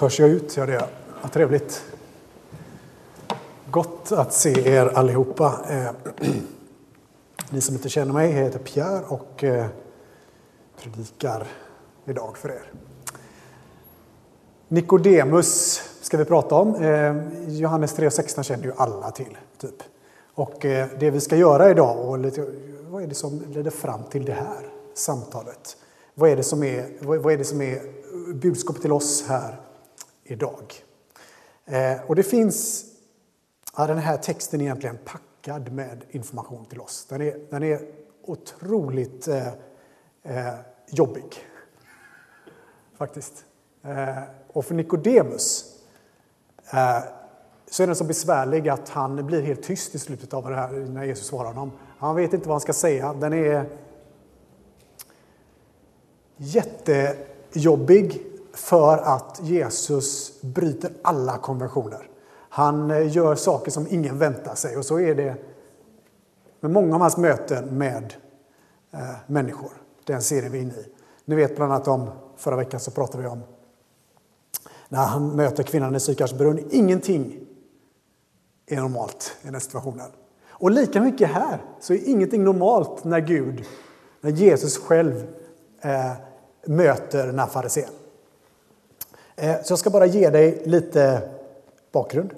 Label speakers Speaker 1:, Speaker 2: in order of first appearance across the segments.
Speaker 1: Hörs jag ut? Ja, det gör jag. Vad trevligt. Gott att se er allihopa. Eh, ni som inte känner mig, jag heter Pierre och eh, predikar idag för er. Nikodemus ska vi prata om. Eh, Johannes 3.16 känner ju alla till. Typ. Och eh, det vi ska göra idag, och lite, vad är det som leder fram till det här samtalet? Vad är det som är, vad är, det som är budskapet till oss här idag. Eh, och det finns, ja, den här texten är egentligen packad med information till oss. Den är, den är otroligt eh, eh, jobbig, faktiskt. Eh, och för Nikodemus eh, så är den så besvärlig att han blir helt tyst i slutet av det här när Jesus svarar honom. Han vet inte vad han ska säga. Den är jättejobbig för att Jesus bryter alla konventioner. Han eh, gör saker som ingen väntar sig och så är det med många av hans möten med eh, människor. Den serien vi är inne i. Ni vet bland annat om, förra veckan så pratade vi om när han möter kvinnan i Sykars brunn. Ingenting är normalt i den situationen. Och lika mycket här så är ingenting normalt när Gud, när Jesus själv eh, möter den här farisén. Eh, så jag ska bara ge dig lite bakgrund.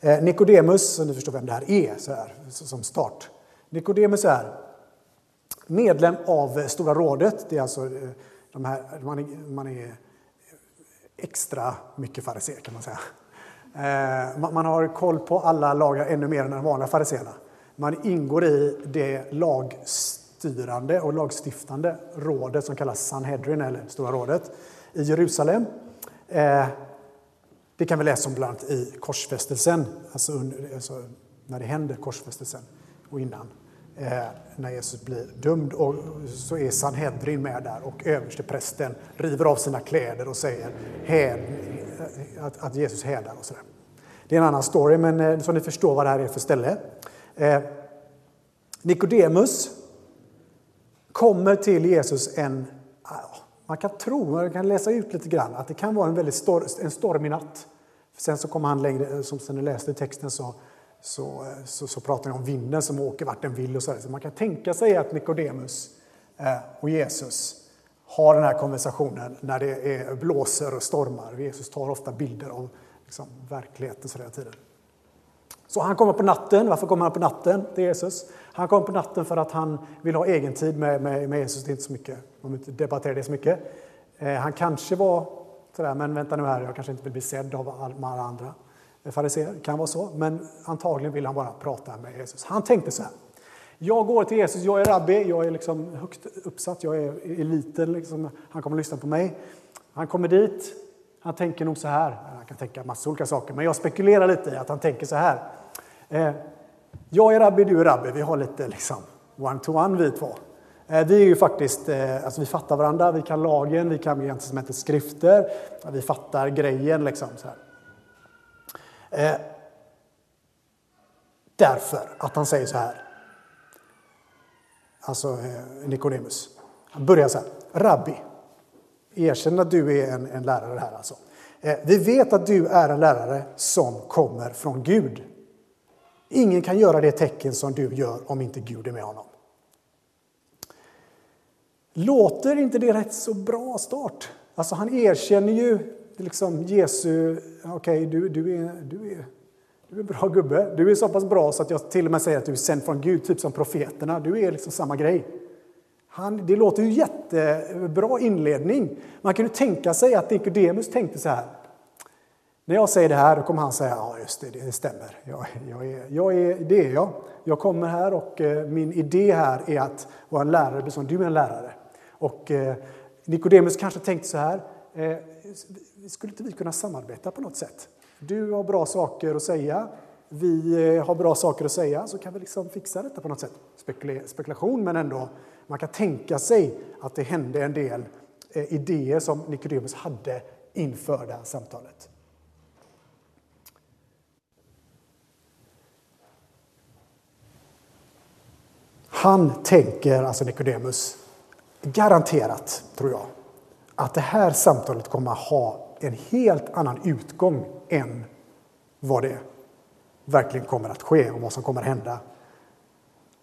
Speaker 1: Eh, Nikodemus, ni förstår vem det här är så här, som start. Nikodemus är medlem av Stora rådet. Det är alltså eh, de här, man, är, man är extra mycket fariséer kan man säga. Man har koll på alla lagar ännu mer än de vanliga fariséerna. Man ingår i det lagstyrande och lagstiftande rådet som kallas Sanhedrin, eller Stora rådet, i Jerusalem. Eh, det kan vi läsa om bland annat i korsfästelsen, alltså, under, alltså när det händer korsfästelsen och innan. Eh, när Jesus blir dömd och så är Sanhedrin med där och översteprästen river av sina kläder och säger att, att, Jesus hädar och sådär. Det är en annan story, men eh, så ni förstår vad det här är för ställe. Eh, Nikodemus kommer till Jesus en ah, man kan tro, man kan läsa ut lite grann, att det kan vara en väldigt stor, en stormig natt. Sen så kommer han längre, eh, som sen ni läste i texten så, så, eh, så, så pratar han om vinden som åker vart den vill och så, så man kan tänka sig att Nikodemus eh, och Jesus har den här konversationen när det är, blåser och stormar. Jesus tar ofta bilder av liksom, verkligheten så hela tiden. Så han kommer på natten. Varför kommer han på natten till Jesus? Han kommer på natten för att han vill ha egen tid med, med, med Jesus. Det är inte så mycket, man inte debatterar det så mycket. Eh, han kanske var sådär, men vänta nu här, jag kanske inte vill bli sedd av alla andra eh, fariséer. kan vara så, men antagligen vill han bara prata med Jesus. Han tänkte så här. Jag går till Jesus, jag är rabbi, jag är liksom högt uppsatt, jag är eliten, liksom. han kommer att lyssna på mig. Han kommer dit, han tänker nog så här, han kan tänka massa olika saker, men jag spekulerar lite i att han tänker så här. Eh, jag är rabbi, du är rabbi. Vi har lite liksom one-to-one vi två. Eh, vi är ju faktiskt, eh, alltså vi fattar varandra, vi kan lagen, vi kan Nya skrifter, vi fattar grejen liksom. Så här. Därför att han säger så här, alltså Nikodemus. Han börjar så här, rabbi, erkänn att du är en, en lärare här alltså. Vi vet att du är en lärare som kommer från Gud. Ingen kan göra det tecken som du gör om inte Gud är med honom. Låter inte det rätt så bra start? Alltså han erkänner ju liksom Jesu, okej okay, du, du, är, du, är, du är en bra gubbe. Du är så pass bra så att jag till och med säger att du är sänd från Gud, typ som profeterna. Du är liksom samma grej. Han, det låter ju jättebra inledning. Man kan ju tänka sig att Nikodemus tänkte så här. När jag säger det här då kommer han säga ja just det, det stämmer. Jag, jag, är, jag är, det är jag. Jag kommer här och eh, min idé här är att vara en lärare, som du är en lärare. Och eh, Nikodemus kanske tänkte så här, eh, skulle inte vi kunna samarbeta på något sätt? Du har bra saker att säga, vi eh, har bra saker att säga, så kan vi liksom fixa detta på något sätt. spekulation, men ändå, man kan tänka sig att det hände en del eh, idéer som Nikodemus hade inför det här samtalet. Han tänker, alltså Nikodemus, garanterat, tror jag, att det här samtalet kommer att ha en helt annan utgång än vad det verkligen kommer att ske och vad som kommer att hända.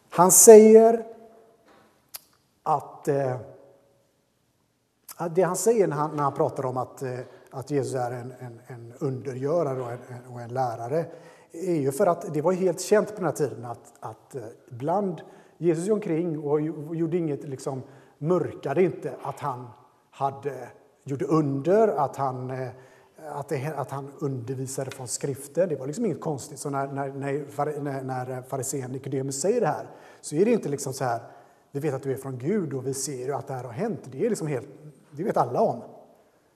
Speaker 1: Han säger att eh, det han säger när han, när han pratar om att, eh, att Jesus är en, en, en undergörare och en, och en, lärare är ju för att det var helt känt på den här tiden att, att eh, bland Jesus gick omkring och gjorde inget, liksom, mörkade inte att han hade, gjorde under, att han, eh, att, det, att han undervisade från skrifter. Det var liksom inget konstigt. Så när, när, när, när farisén Nikodemus säger det här så är det inte liksom så här, vi vet att du är från Gud och vi ser att det här har hänt. Det är liksom helt, det vet alla om.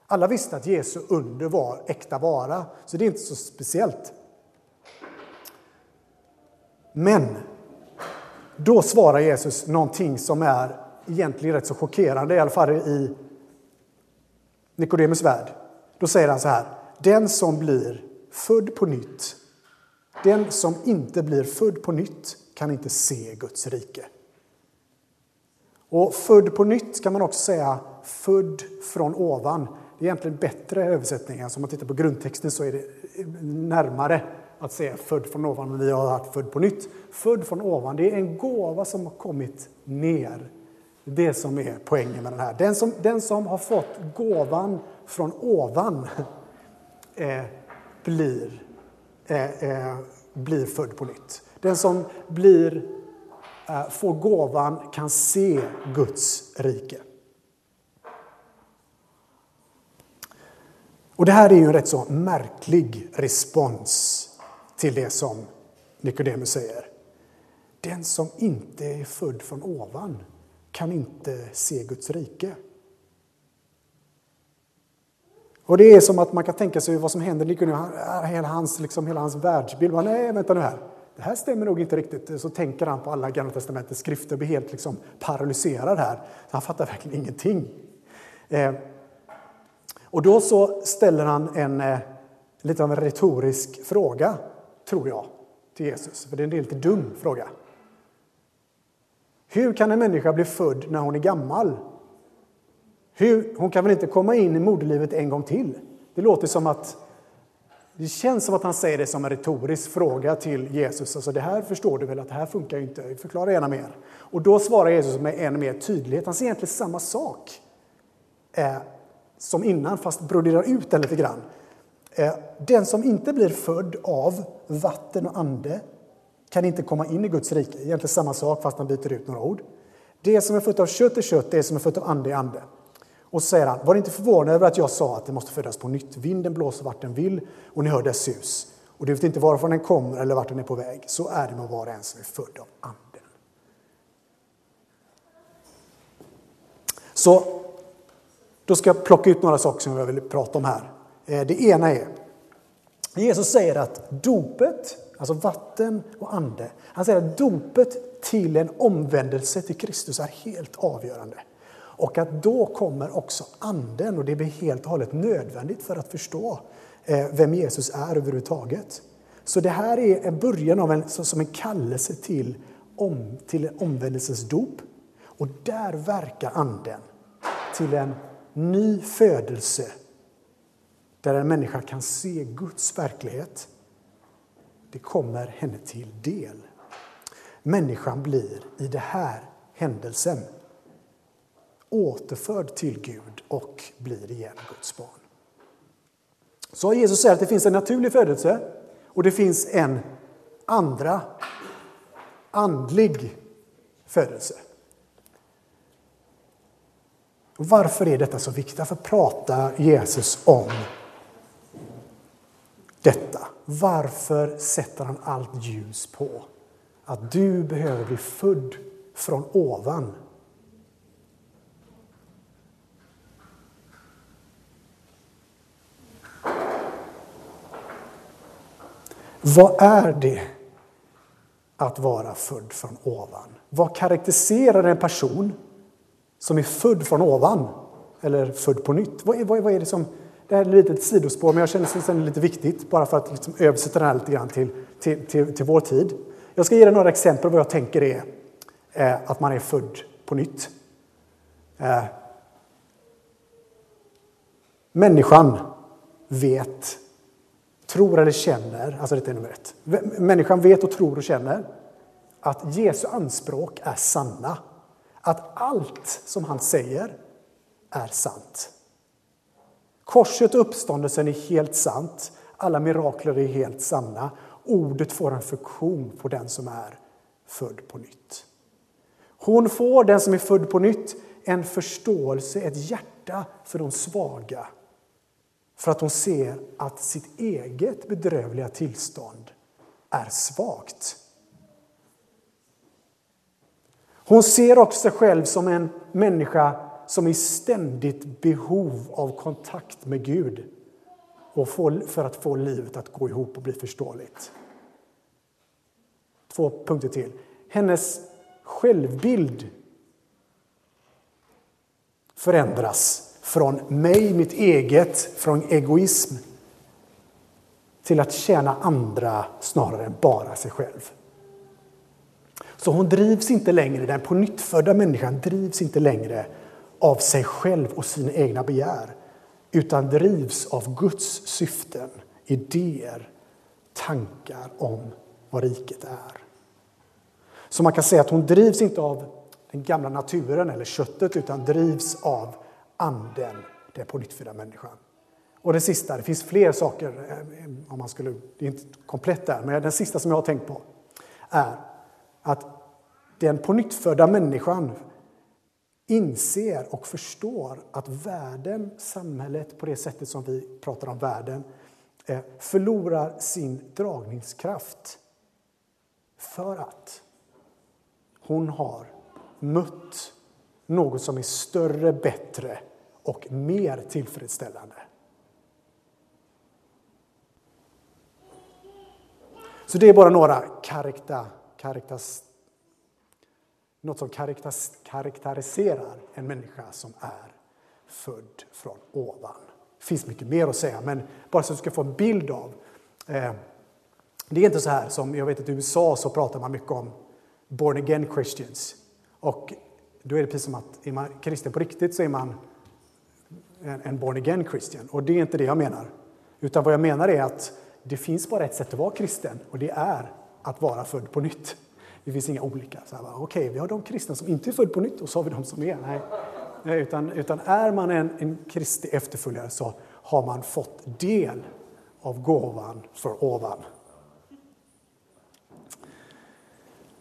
Speaker 1: Alla visste att Jesu under var äkta vara, så det är inte så speciellt. Men då svarar Jesus någonting som är egentligen rätt så chockerande, i alla fall i Nikodemus värld. Då säger han så här, den som blir född på nytt, den som inte blir född på nytt kan inte se Guds rike. Och född på nytt kan man också säga född från ovan. Det är egentligen bättre översättning. Alltså om man tittar på grundtexten så är det närmare att säga född från ovan, men vi har haft född på nytt. Född från ovan, det är en gåva som har kommit ner. Det som är poängen med den här. Den som, den som har fått gåvan från ovan eh, blir, eh, eh, blir född på nytt. Den som blir, eh, får gåvan kan se Guds rike. Och Det här är ju en rätt så märklig respons till det som Nikodemus säger. Den som inte är född från ovan kan inte se Guds rike. Och Det är som att man kan tänka sig vad som händer Nikodemus, hela hans, liksom, hela hans världsbild. Man, Nej, vänta nu här. Det här stämmer nog inte riktigt. Så tänker han på alla Gamla testamentets skrifter och blir helt liksom paralyserad här. Han fattar verkligen ingenting. Eh, och då så ställer han en eh, lite av en retorisk fråga tror jag, till Jesus. För det är en lite dum fråga. Hur kan en människa bli född när hon är gammal? Hur, hon kan väl inte komma in i moderlivet en gång till? Det låter som att det känns som att han säger det som en retorisk fråga till Jesus. Alltså det här förstår du väl att det här funkar ju inte. Förklara gärna mer. Och då svarar Jesus med än mer tydlighet. Han säger egentligen samma sak eh, som innan, fast broderar ut den lite grann. Eh, den som inte blir född av vatten och ande kan inte komma in i Guds rike. Egentligen samma sak, fast han byter ut några ord. Det som är fött av kött är kött, det som är fött av ande är ande. Och så säger han, var inte förvånad över att jag sa att det måste födas på nytt. Vinden blåser vart den vill och ni hör dess sus. Och du vet inte varifrån den kommer eller vart den är på väg. Så är det med var och en som är född av anden. Så då ska jag plocka ut några saker som jag vill prata om här. Eh, det ena är, Jesus säger att dopet, alltså vatten och ande, han säger att dopet till en omvändelse till Kristus är helt avgörande. Och att då kommer också anden och det blir helt och hållet nödvändigt för att förstå eh, vem Jesus är överhuvudtaget. Så det här är början av en, som en kallelse till, om, till en omvändelsens dop. Och där verkar anden till en ny födelse där en människa kan se Guds verklighet, det kommer henne till del. Människan blir i den här händelsen återförd till Gud och blir igen Guds barn. Så Jesus säger att det finns en naturlig födelse och det finns en andra andlig födelse. Och varför är detta så viktigt? Varför pratar Jesus om detta. Varför sätter han allt ljus på att du behöver bli född från ovan? Vad är det att vara född från ovan? Vad karaktäriserar en person som är född från ovan? Eller född på nytt? Vad är, vad är det som det här är ett litet sidospår, men jag känner att det är lite viktigt bara för att liksom översätta det här lite grann till, till, till, till, vår tid. Jag ska ge dig några exempel på vad jag tänker är eh, att man är född på nytt. Eh, människan vet, tror eller känner, alltså detta är nummer ett. Människan vet och tror och känner att Jesu anspråk är sanna. Att allt som han säger är sant. Korset och uppståndelsen är helt sant. Alla mirakler är helt sanna. Ordet får en funktion på den som är född på nytt. Hon får, den som är född på nytt, en förståelse, ett hjärta för de svaga. För att hon ser att sitt eget bedrövliga tillstånd är svagt. Hon ser också sig själv som en människa som är i ständigt behov av kontakt med Gud och för att få livet att gå ihop och bli förståeligt. Två punkter till. Hennes självbild förändras från mig, mitt eget, från egoism till att tjäna andra snarare än bara sig själv. Så hon drivs inte längre, den på människan drivs inte längre av sig själv och sina egna begär utan drivs av Guds syften, idéer, tankar om vad riket är. Så man kan säga att hon drivs inte av den gamla naturen eller köttet utan drivs av anden, den pånyttfödda människan. Och det sista, det finns fler saker, eh, om man skulle, det är inte komplett där, men den sista som jag har tänkt på är att den pånyttfödda människan inser och förstår att världen, samhället, på det sättet som vi pratar om världen, eh, förlorar sin dragningskraft för att hon har mött något som är större, bättre och mer tillfredsställande. Så det är bara några karaktärer något som karaktäriserar en människa som är född från ovan. Det finns mycket mer att säga, men bara så att du ska få en bild av. Eh, det är inte så här som, jag vet att i USA så pratar man mycket om born again Christians. Och då är det precis som att är man kristen på riktigt så är man en, en born again Christian. Och det är inte det jag menar. Utan vad jag menar är att det finns bara ett sätt att vara kristen och det är att vara född på nytt. Det finns inga olika. Okej, okay, vi har de kristna som inte är född på nytt och så har vi de som är. Nej. Utan, utan är man en, en Kristi efterföljare så har man fått del av gåvan för ovan.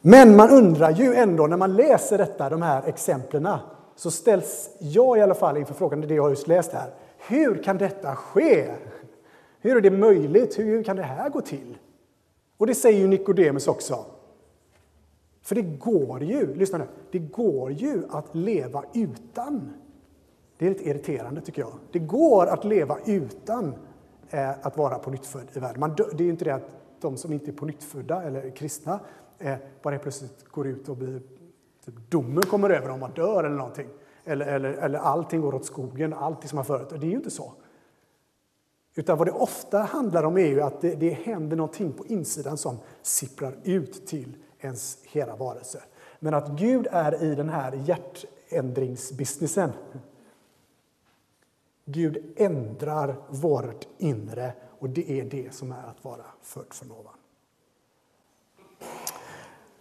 Speaker 1: Men man undrar ju ändå när man läser detta, de här exemplen så ställs jag i alla fall inför frågan, det jag just läst här. Hur kan detta ske? Hur är det möjligt? Hur kan det här gå till? Och det säger ju Nikodemus också. För det går ju, lyssna nu, det går ju att leva utan. Det är lite irriterande tycker jag. Det går att leva utan eh, att vara på i världen. Man det är ju inte det att de som inte är på eller kristna eh, bara plötsligt går ut och blir, typ, domen kommer över om man dör eller någonting. Eller, eller, eller allting går åt skogen, allting som har förut. Det är ju inte så. Utan vad det ofta handlar om är ju att det, det händer någonting på insidan som sipprar ut till ens hela varelse. Men att Gud är i den här hjärtändringsbusinessen. Gud ändrar vårt inre och det är det som är att vara född från ovan.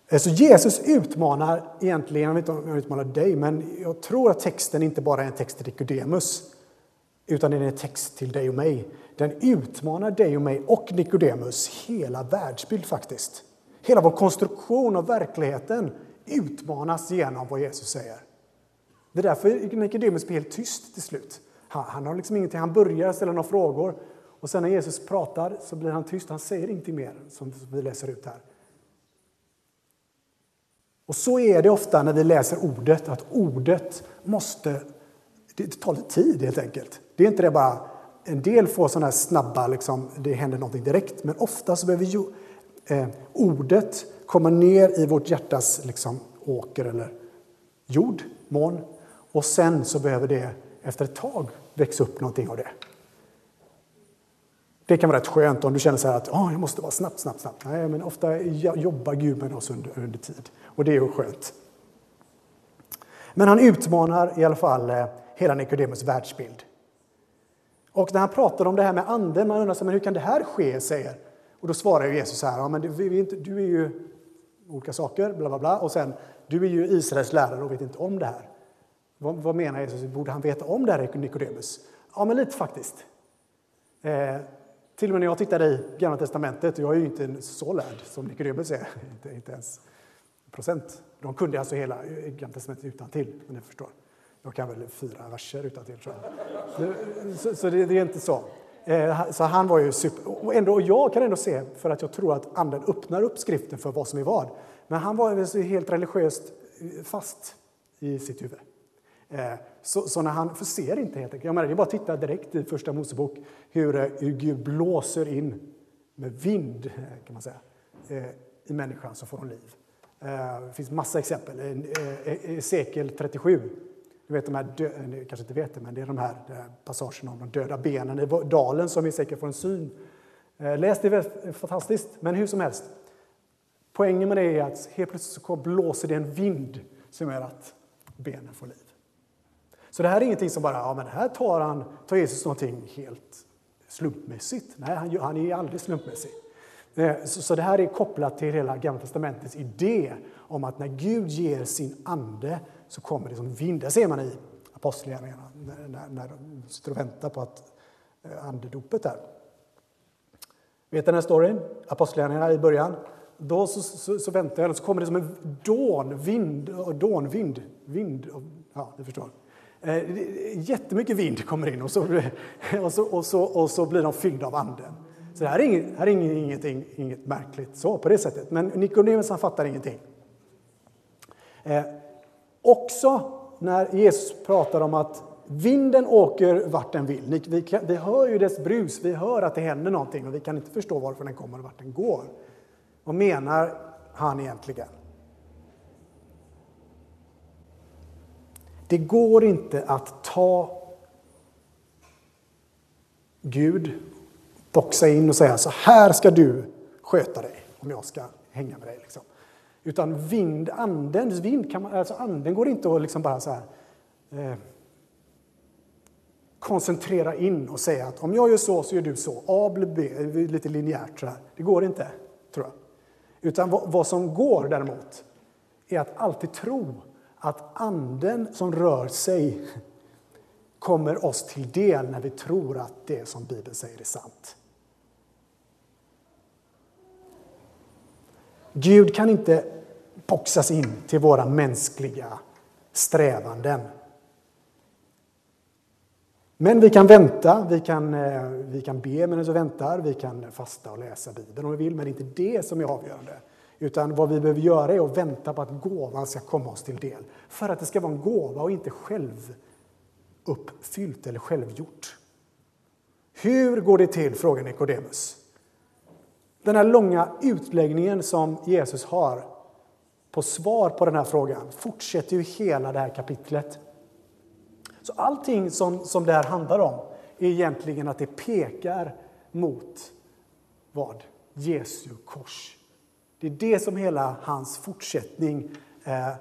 Speaker 1: Eh, så Jesus utmanar egentligen, jag vet inte om jag utmanar dig, men jag tror att texten inte bara är en text till Nikodemus, utan den är en text till dig och mig. Den utmanar dig och mig och Nikodemus hela världsbild faktiskt. Hela vår konstruktion av verkligheten utmanas genom vad Jesus säger. Det är därför Nikodemus blir helt tyst till slut. Han, han, har liksom ingenting, han börjar ställa några frågor och sen när Jesus pratar så blir han tyst. Han säger ingenting mer som vi läser ut här. Och så är det ofta när vi läser ordet, att ordet måste... Det tar lite tid helt enkelt. Det är inte det bara... En del får sådana här snabba, liksom, det händer någonting direkt, men ofta så behöver eh, ordet komma ner i vårt hjärtas liksom, åker eller jord, mån. Och sen så behöver det efter ett tag växa upp någonting av det. Det kan vara rätt skönt om du känner så att oh, jag måste vara snabbt, snabbt, snabbt. Nej, men ofta jobbar Gud med oss under, under tid och det är ju skönt. Men han utmanar i alla fall eh, hela Nikodemus världsbild. Och när han pratar om det här med anden, man undrar men hur kan det här ske, säger. Och då svarar Jesus så här, ja, men du, du är ju olika saker, bla bla bla. Och sen, du är ju Israels lärare och vet inte om det här. Vad, vad menar Jesus? Borde han veta om det här, Nikodemus? Ja, men lite faktiskt. Eh, till och med när jag tittade i Gamla Testamentet, jag är ju inte så lärd som Nikodemus är, inte, inte ens procent. De kunde alltså hela Gamla Testamentet utan till, men ni förstår. Jag kan väl fyra verser utan till, tror jag. Så, så det, det, är inte så. Eh, så han var ju super... Och, ändå, och jag kan ändå se, för att jag tror att Anden öppnar upp skriften för vad som är vad. Men han var helt religiöst eh, fast i sitt huvud. Eh, så, så, när han ser inte helt enkelt. Jag menar, det är bara att titta direkt i Första Mosebok hur, hur Gud blåser in med vind, kan man säga, i människan så får hon liv. Det finns massa exempel. Ezekiel 37, du vet de här, dö, ni kanske inte vet det, men det är de här eh, passagerna om de döda benen i dalen som vi säkert får en syn. Eh, läs det, är fantastiskt. Men hur som helst, poängen med det är att helt plötsligt så blåser det en vind som gör att benen får liv. Så det här är ingenting som bara, ja men här tar, han, tar Jesus någonting helt slumpmässigt. Nej, han, han är aldrig slumpmässig. Eh, så, så det här är kopplat till hela Gamla Testamentets idé om att när Gud ger sin ande så kommer det som vind. Det ser man i Apostlagärningarna när, när, när de sitter och väntar på att eh, andedopet där. Vet den här storyn? Apostlagärningarna i början. Då så, så, så väntar jag och så kommer det som en dånvind, dånvind, vind, ja, ni förstår. Eh, jättemycket vind kommer in och så, och så, och så, och så blir de fyllda av Anden. Så det här är, inget, här är ingenting, inget märkligt så på det sättet. Men Nikodemus fattar ingenting. Eh, också när Jesus pratar om att vinden åker vart den vill. Vi, kan, vi hör ju dess brus, vi hör att det händer någonting och vi kan inte förstå varför den kommer och vart den går. Vad menar han egentligen? Det går inte att ta Gud, boxa in och säga så här ska du sköta dig om jag ska hänga med dig. Liksom. Utan vind, andens vind, kan man, alltså anden går inte att liksom bara så här, eh, koncentrera in och säga att om jag gör så så gör du så. A blir B, eh, lite linjärt så här. Det går inte, tror jag. Utan vad, vad som går däremot är att alltid tro att anden som rör sig kommer oss till del när vi tror att det som Bibeln säger är sant. Gud kan inte boxas in till våra mänskliga strävanden. Men vi kan vänta, vi kan, eh, vi kan be medan vi väntar, vi kan fasta och läsa Bibeln om vi vill, men det är inte det som är avgörande. Utan vad vi behöver göra är att vänta på att gåvan ska komma oss till del. För att det ska vara en gåva och inte självuppfyllt eller självgjort. Hur går det till? frågar Nikodemus. Den här långa utläggningen som Jesus har på svar på den här frågan fortsätter ju hela det här kapitlet. Så allting som, som det här handlar om är egentligen att det pekar mot vad? Jesu kors. Det är det som hela hans fortsättning, eh,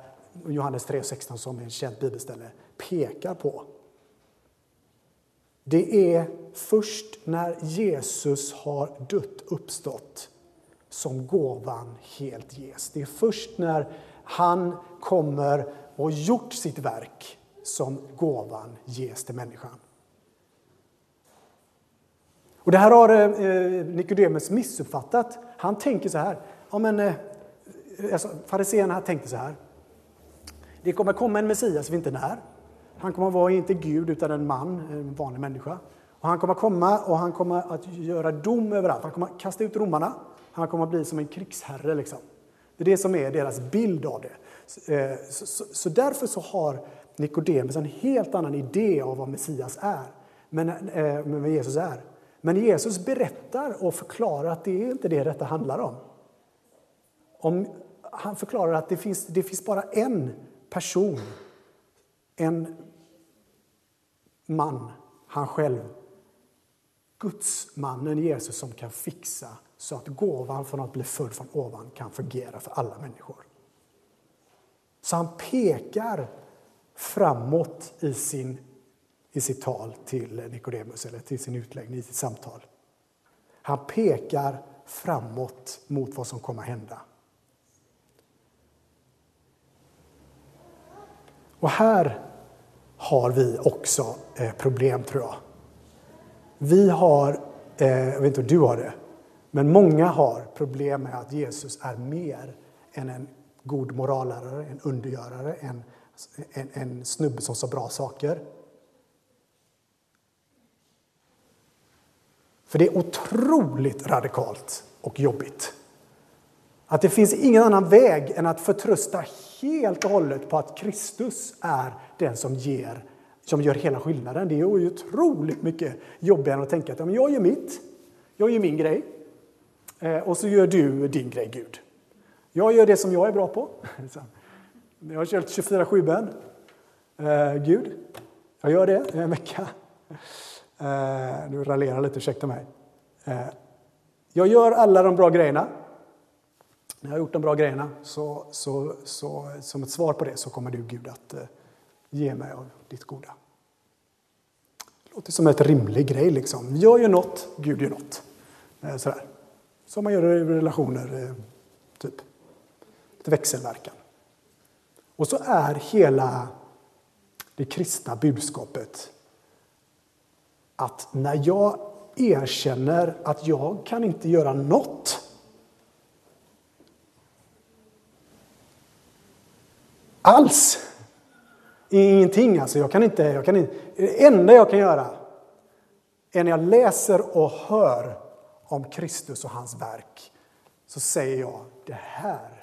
Speaker 1: Johannes 3.16 som är en känt bibelställe, pekar på. Det är först när Jesus har dött, uppstått, som gåvan helt ges. Det är först när han kommer och gjort sitt verk som gåvan ges till människan. Och det här har eh, eh, Nikodemus missuppfattat. Han tänker så här, ja, men, eh, alltså, fariséerna tänkte så här. Det kommer komma en Messias vi inte när. Han kommer att vara inte Gud utan en man, en vanlig människa. Och han kommer att komma och han kommer att göra dom överallt. Han kommer att kasta ut romarna. Han kommer att bli som en krigsherre. Liksom. Det är det som är deras bild av det. Så, eh, så, så därför så har Nikodemus en helt annan idé av vad Messias är, eh, men, vad Jesus är. Men Jesus berättar och förklarar att det är inte det detta handlar om. om han förklarar att det finns, det finns bara en person, en man, han själv, Gudsmannen Jesus som kan fixa så att gåvan från att bli född från ovan kan fungera för alla människor. Så han pekar framåt i sin i sitt tal till Nikodemus, eller till sin utläggning i sitt samtal. Han pekar framåt mot vad som kommer att hända. Och här har vi också eh, problem, tror jag. Vi har, eh, jag vet inte om du har det, men många har problem med att Jesus är mer än en god morallärare, en undergörare, en, en, en snubbe som sa bra saker. För det är otroligt radikalt och jobbigt. Att det finns ingen annan väg än att förtrösta helt och hållet på att Kristus är den som ger som gör hela skillnaden. Det är otroligt mycket jobbigare än att tänka att jag gör mitt, jag gör min grej Eh, och så gör du din grej, Gud. Jag gör det som jag är bra på. Jag har kört 24-7-bön. Eh, Gud, jag gör det en vecka. Eh, nu raljerar lite, ursäkta mig. Eh, jag gör alla de bra grejerna. När jag har gjort de bra grejerna, så, så, så, som ett svar på det, så kommer du Gud att eh, ge mig av ditt goda. Det låter som ett rimlig grej. Liksom. Jag gör något, Gud gör något. Eh, sådär. Som man gör i relationer, eh, typ. Lite växelverkan. Och så är hela det kristna budskapet att när jag erkänner att jag kan inte göra något alls Ingenting alltså. Jag kan inte, jag kan inte, det enda jag kan göra är när jag läser och hör om Kristus och hans verk så säger jag det här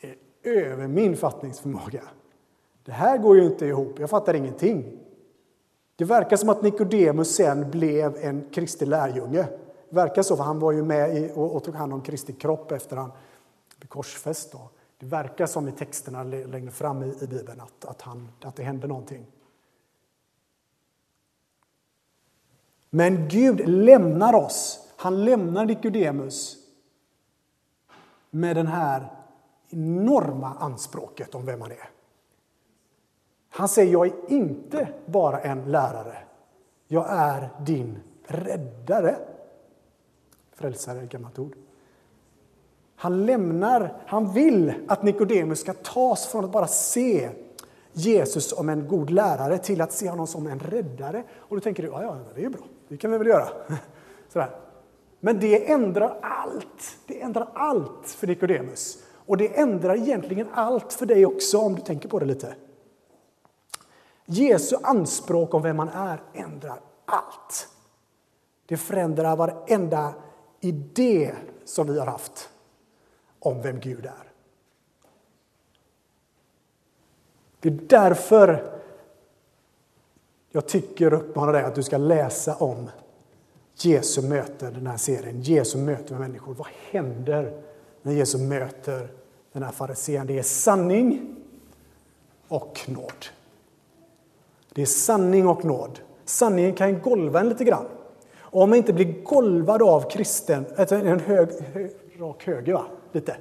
Speaker 1: är över min fattningsförmåga. Det här går ju inte ihop, jag fattar ingenting. Det verkar som att Nikodemus sen blev en Kristi lärjunge. Det verkar så, för han var ju med i, och, och tog hand om Kristi kropp efter han blev korsfäst. Då. Det verkar som i texterna längre fram i, i Bibeln att, att, han, att det hände någonting. Men Gud lämnar oss. Han lämnar Nikodemus med det här enorma anspråket om vem han är. Han säger, jag är inte bara en lärare. Jag är din räddare. Frälsare är ett gammalt ord. Han lämnar, han vill att Nikodemus ska tas från att bara se Jesus som en god lärare till att se honom som en räddare. Och då tänker du, ja, ja det är ju bra, det kan vi väl göra. Sådär. Men det ändrar allt. Det ändrar allt för Nikodemus. Och det ändrar egentligen allt för dig också om du tänker på det lite. Jesu anspråk om vem man är ändrar allt. Det förändrar varenda idé som vi har haft om vem Gud är. Det är därför jag tycker och uppmanar dig att du ska läsa om Jesu möten, den här serien. Jesu möte med människor. Vad händer när Jesus möter den här farisén? Det är sanning och nåd. Det är sanning och nåd. Sanningen kan golva en lite grann. Och om man inte blir golvad av kristen, en hög, hög rak höger, va? lite.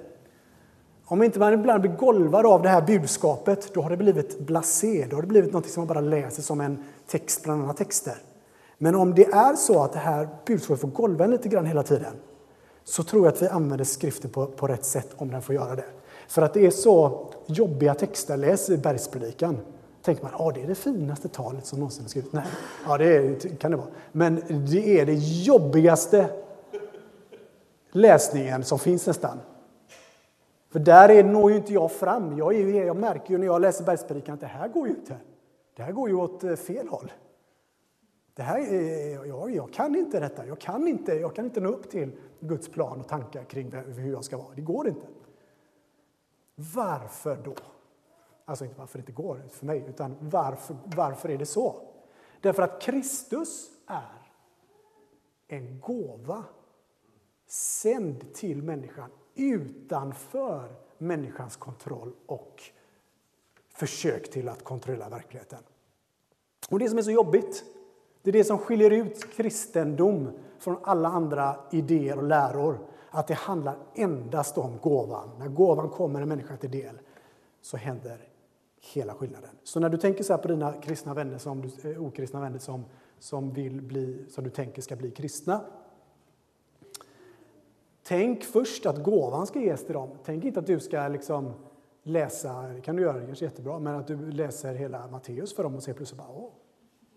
Speaker 1: Om inte man ibland blir golvad av det här budskapet, då har det blivit blasé. Då har det blivit något som man bara läser som en text bland andra texter. Men om det är så att det här budskapet får golva en lite grann hela tiden, så tror jag att vi använder skriften på, på rätt sätt om den får göra det. För att det är så jobbiga texter, läs i bergspredikan, tänker man ja, ah, det är det finaste talet som någonsin har skrivits. Nej, ja, det är, kan det vara. Men det är det jobbigaste läsningen som finns nästan. För där är, når ju inte jag fram. Jag, är, jag märker ju när jag läser Bergspredikan att det här går ju inte. Det här går ju åt eh, fel håll. Det här är, jag, jag kan inte detta. Jag kan inte, jag kan inte nå upp till Guds plan och tankar kring hur jag ska vara. Det går inte. Varför då? Alltså inte varför det inte går för mig, utan varför, varför är det så? Därför att Kristus är en gåva sänd till människan utanför människans kontroll och försök till att kontrollera verkligheten. Och Det som är så jobbigt, det är det som skiljer ut kristendom från alla andra idéer och läror. Att det handlar endast om gåvan. När gåvan kommer en människa till del så händer hela skillnaden. Så när du tänker så på dina kristna vänner som eh, okristna vänner som, som, vill bli, som du tänker ska bli kristna. Tänk först att gåvan ska ges till dem. Tänk inte att du ska liksom läsa, det kan du göra, det kanske jättebra, men att du läser hela Matteus för dem och ser plötsligt bara, åh,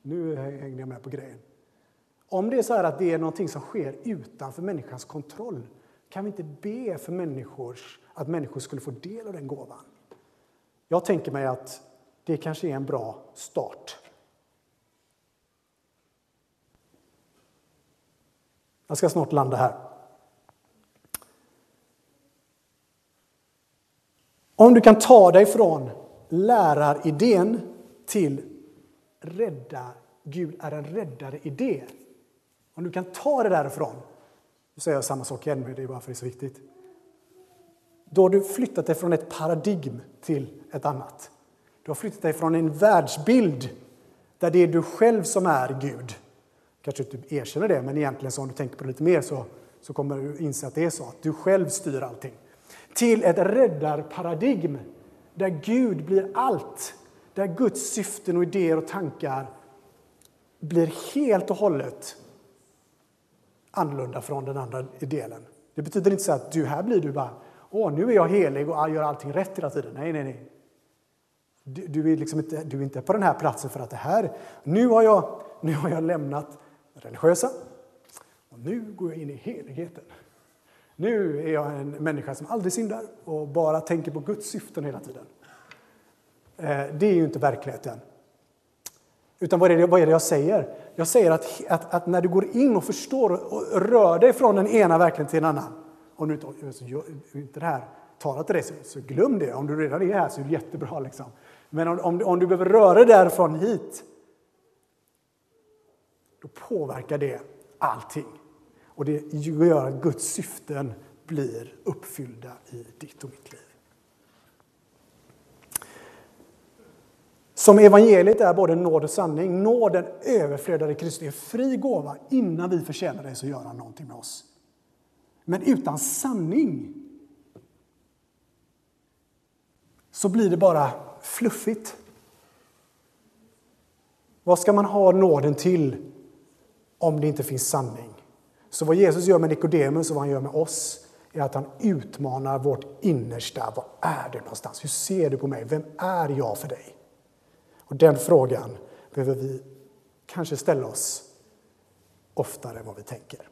Speaker 1: nu hängde jag med på grejen. Om det är så att det är någonting som sker utanför människans kontroll, kan vi inte be för människors, att människor skulle få del av den gåvan? Jag tänker mig att det kanske är en bra start. Jag ska snart landa här. Om du kan ta dig från läraridén till rädda, Gud är en räddare-idé. Om du kan ta det därifrån, nu säger jag samma sak igen, men det är bara för det är så viktigt. Då har du flyttat dig från ett paradigm till ett annat. Du har flyttat dig från en världsbild där det är du själv som är Gud. Kanske inte erkänner det, men egentligen så om du tänker på det lite mer så, så kommer du inse att det är så, att du själv styr allting. Till ett räddarparadigm där Gud blir allt. Där Guds syften och idéer och tankar blir helt och hållet annorlunda från den andra delen. Det betyder inte så att du här blir du bara Åh, nu är jag helig och gör allting rätt hela tiden. Nej, nej, nej. Du, du, är liksom inte, du är inte på den här platsen för att det här... Nu har jag, nu har jag lämnat religiösa och nu går jag in i heligheten. Nu är jag en människa som aldrig syndar och bara tänker på Guds syften hela tiden. Eh, det är ju inte verkligheten. Utan vad är det, vad är det jag säger? Jag säger att, att, att, när du går in och förstår och rör dig från den ena verkligheten till en annan om du inte, inte det här talar till dig, så, så glöm det. Om du redan är här så är det jättebra. Liksom. Men om, om, om du behöver röra dig därifrån hit, då påverkar det allting. Och det gör att Guds syften blir uppfyllda i ditt och mitt liv. Som evangeliet är både nåd och sanning. Nåden överflödade i Kristus. Det är fri gåva. Innan vi förtjänar det så gör han någonting med oss. Men utan sanning så blir det bara fluffigt. Vad ska man ha nåden till om det inte finns sanning? Så vad Jesus gör med Nikodemus och vad han gör med oss är att han utmanar vårt innersta. Vad är du någonstans? Hur ser du på mig? Vem är jag för dig? Och den frågan behöver vi kanske ställa oss oftare än vad vi tänker.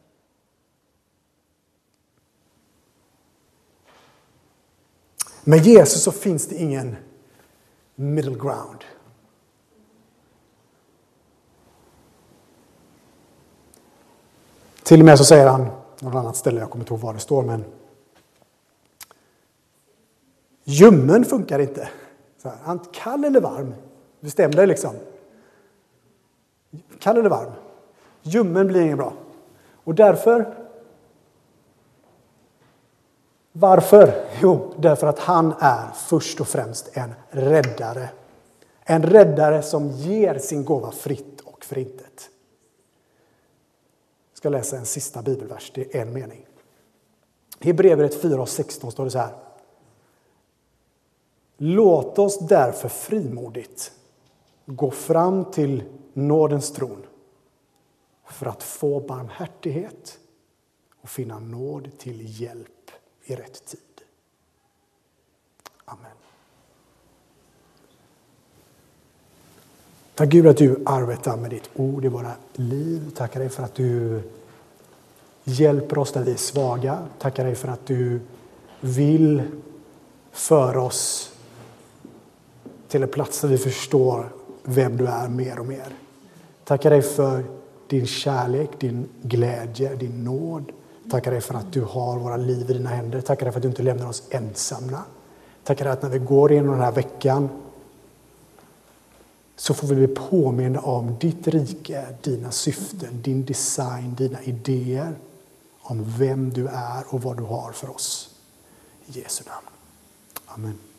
Speaker 1: Med Jesus så finns det ingen middle ground. Till och med så säger han, något annat ställe, jag kommer inte ihåg var det står, men ljummen funkar inte. Så här, kall eller varm, bestäm dig liksom. Kall eller varm. Ljummen blir inget bra. Och därför varför? Jo, därför att han är först och främst en räddare. En räddare som ger sin gåva fritt och förintet. Jag ska läsa en sista bibelvers, det är en mening. I Hebreerbrevet 4 och 16 står det så här. Låt oss därför frimodigt gå fram till nådens tron för att få barmhärtighet och finna nåd till hjälp i rätt tid. Amen. Tack Gud att du arbetar med ditt ord i våra liv. Tackar dig för att du hjälper oss där vi är svaga. Tackar dig för att du vill föra oss till en plats där vi förstår vem du är mer och mer. Tackar dig för din kärlek, din glädje, din nåd. Tackar dig för att du har våra liv i dina händer. Tackar dig för att du inte lämnar oss ensamma. Tackar dig att när vi går igenom den här veckan så får vi bli påminna om ditt rike, dina syften, din design, dina idéer om vem du är och vad du har för oss. I Jesu namn. Amen.